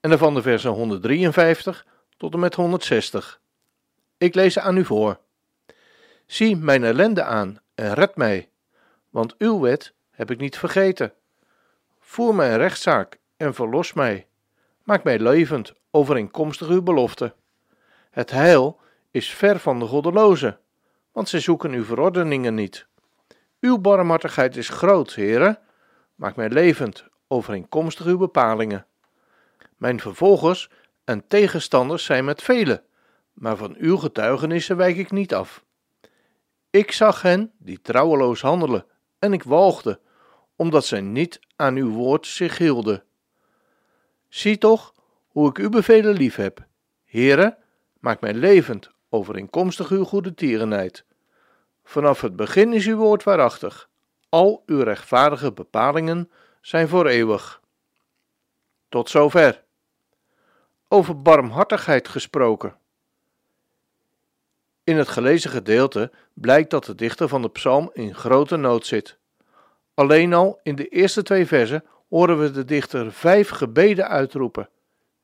en daarvan de versen 153 tot en met 160. Ik lees ze aan u voor. Zie mijn ellende aan en red mij, want uw wet heb ik niet vergeten. Voer mijn rechtszaak en verlos mij. Maak mij levend, overeenkomstig uw belofte. Het heil is ver van de goddelozen, want zij zoeken uw verordeningen niet. Uw barmhartigheid is groot, heren. Maak mij levend, overeenkomstig uw bepalingen. Mijn vervolgers en tegenstanders zijn met velen, maar van uw getuigenissen wijk ik niet af. Ik zag hen die trouweloos handelen, en ik walgde, omdat zij niet aan uw woord zich hielden. Zie toch hoe ik uw bevelen lief heb. Heren, maak mij levend, overeenkomstig uw goede tierenheid. Vanaf het begin is uw woord waarachtig. Al uw rechtvaardige bepalingen zijn voor eeuwig. Tot zover. Over barmhartigheid gesproken. In het gelezen gedeelte blijkt dat de dichter van de psalm in grote nood zit. Alleen al in de eerste twee versen horen we de dichter vijf gebeden uitroepen: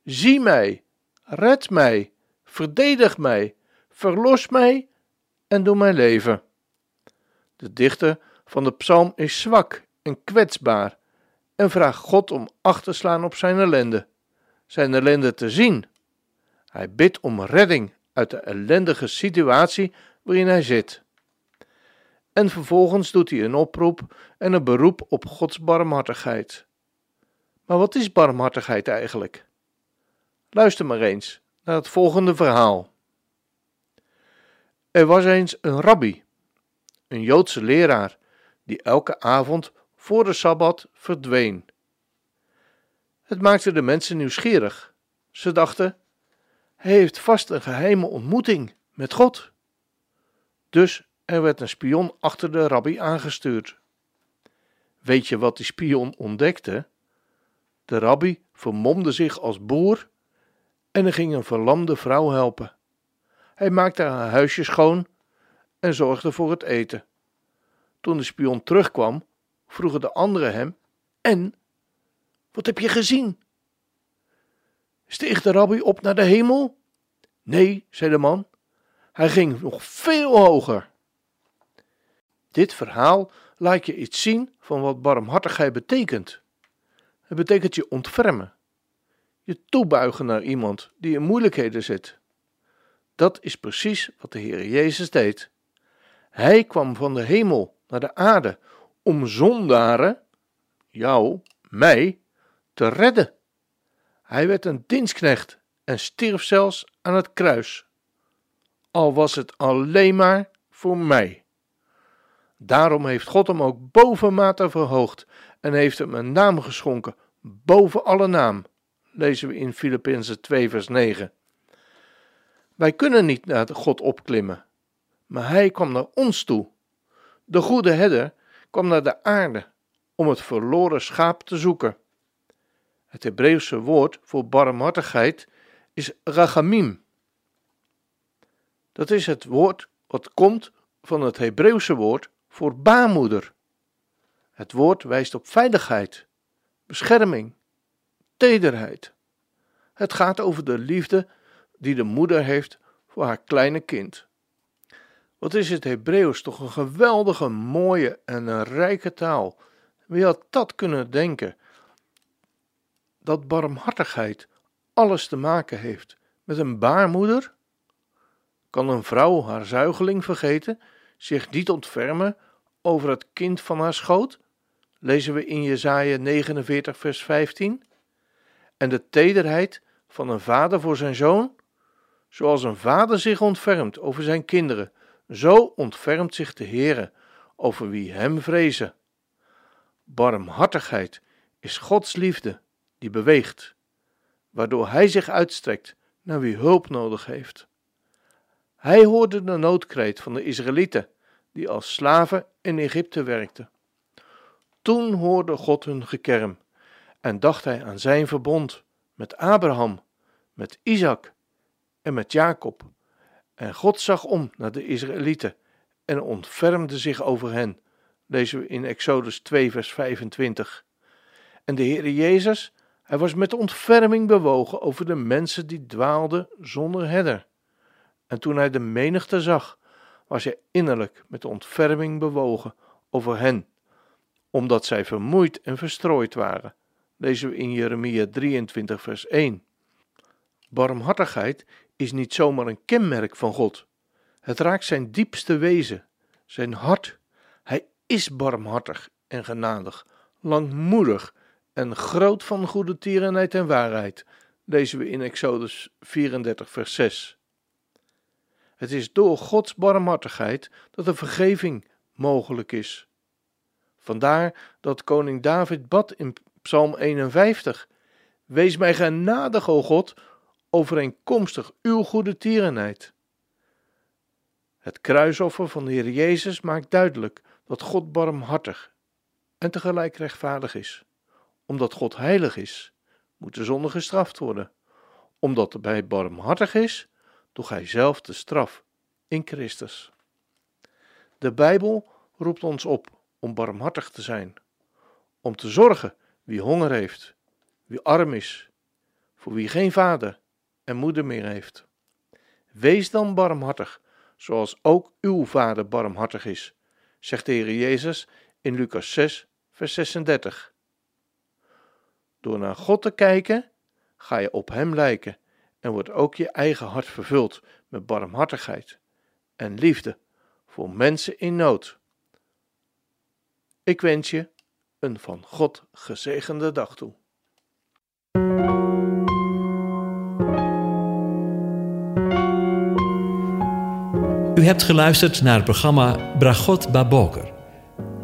Zie mij, red mij, verdedig mij, verlos mij en doe mij leven. De dichter van de psalm is zwak en kwetsbaar en vraagt God om acht te slaan op zijn ellende, zijn ellende te zien. Hij bidt om redding uit de ellendige situatie waarin hij zit. En vervolgens doet hij een oproep en een beroep op Gods barmhartigheid. Maar wat is barmhartigheid eigenlijk? Luister maar eens naar het volgende verhaal. Er was eens een rabbi, een Joodse leraar, die elke avond voor de sabbat verdween. Het maakte de mensen nieuwsgierig. Ze dachten: hij heeft vast een geheime ontmoeting met God. Dus er werd een spion achter de rabbi aangestuurd. Weet je wat die spion ontdekte? De rabbi vermomde zich als boer en ging een verlamde vrouw helpen. Hij maakte haar huisje schoon en zorgde voor het eten. Toen de spion terugkwam, vroegen de anderen hem: En? Wat heb je gezien? Steeg de rabbi op naar de hemel? Nee, zei de man. Hij ging nog veel hoger. Dit verhaal laat je iets zien van wat barmhartigheid betekent. Het betekent je ontfermen, je toebuigen naar iemand die in moeilijkheden zit. Dat is precies wat de Heer Jezus deed. Hij kwam van de hemel naar de aarde om zondaren, jou, mij, te redden. Hij werd een dienstknecht en stierf zelfs aan het kruis. Al was het alleen maar voor mij. Daarom heeft God hem ook bovenmate verhoogd en heeft hem een naam geschonken, boven alle naam, lezen we in Filippenzen 2 vers 9. Wij kunnen niet naar God opklimmen, maar hij kwam naar ons toe. De goede herder kwam naar de aarde om het verloren schaap te zoeken. Het Hebreeuwse woord voor barmhartigheid is rachamim. Dat is het woord wat komt van het Hebreeuwse woord voor baarmoeder. Het woord wijst op veiligheid, bescherming, tederheid. Het gaat over de liefde die de moeder heeft voor haar kleine kind. Wat is het Hebreeuws toch een geweldige, mooie en rijke taal. Wie had dat kunnen denken? Dat barmhartigheid alles te maken heeft met een baarmoeder? Kan een vrouw haar zuigeling vergeten, zich niet ontfermen over het kind van haar schoot? Lezen we in Jesaja 49 vers 15. En de tederheid van een vader voor zijn zoon? Zoals een vader zich ontfermt over zijn kinderen, zo ontfermt zich de Heere over wie hem vrezen. Barmhartigheid is Gods liefde die beweegt. waardoor hij zich uitstrekt naar wie hulp nodig heeft. Hij hoorde de noodkreet van de Israëlieten, die als slaven in Egypte werkten. Toen hoorde God hun gekerm en dacht hij aan zijn verbond met Abraham, met Isaac en met Jacob. En God zag om naar de Israëlieten en ontfermde zich over hen. Lezen we in Exodus 2, vers 25. En de Heere Jezus, hij was met ontferming bewogen over de mensen die dwaalden zonder herder. En toen hij de menigte zag, was hij innerlijk met ontferming bewogen over hen, omdat zij vermoeid en verstrooid waren. Lezen we in Jeremia 23, vers 1. Barmhartigheid is niet zomaar een kenmerk van God. Het raakt zijn diepste wezen, zijn hart. Hij is barmhartig en genadig, langmoedig en groot van goede tierenheid en waarheid. Lezen we in Exodus 34, vers 6. Het is door Gods barmhartigheid dat er vergeving mogelijk is. Vandaar dat koning David bad in Psalm 51: Wees mij genadig, o God, overeenkomstig uw goede tierenheid. Het kruisoffer van de Heer Jezus maakt duidelijk dat God barmhartig en tegelijk rechtvaardig is. Omdat God heilig is, moet de zonde gestraft worden. Omdat hij barmhartig is, droeg hij zelf de straf in Christus. De Bijbel roept ons op om barmhartig te zijn, om te zorgen wie honger heeft, wie arm is, voor wie geen vader en moeder meer heeft. Wees dan barmhartig, zoals ook uw vader barmhartig is, zegt de Heer Jezus in Lucas 6, vers 36. Door naar God te kijken, ga je op Hem lijken en wordt ook je eigen hart vervuld met barmhartigheid en liefde voor mensen in nood. Ik wens je een van God gezegende dag toe. U hebt geluisterd naar het programma Bragot Baboker.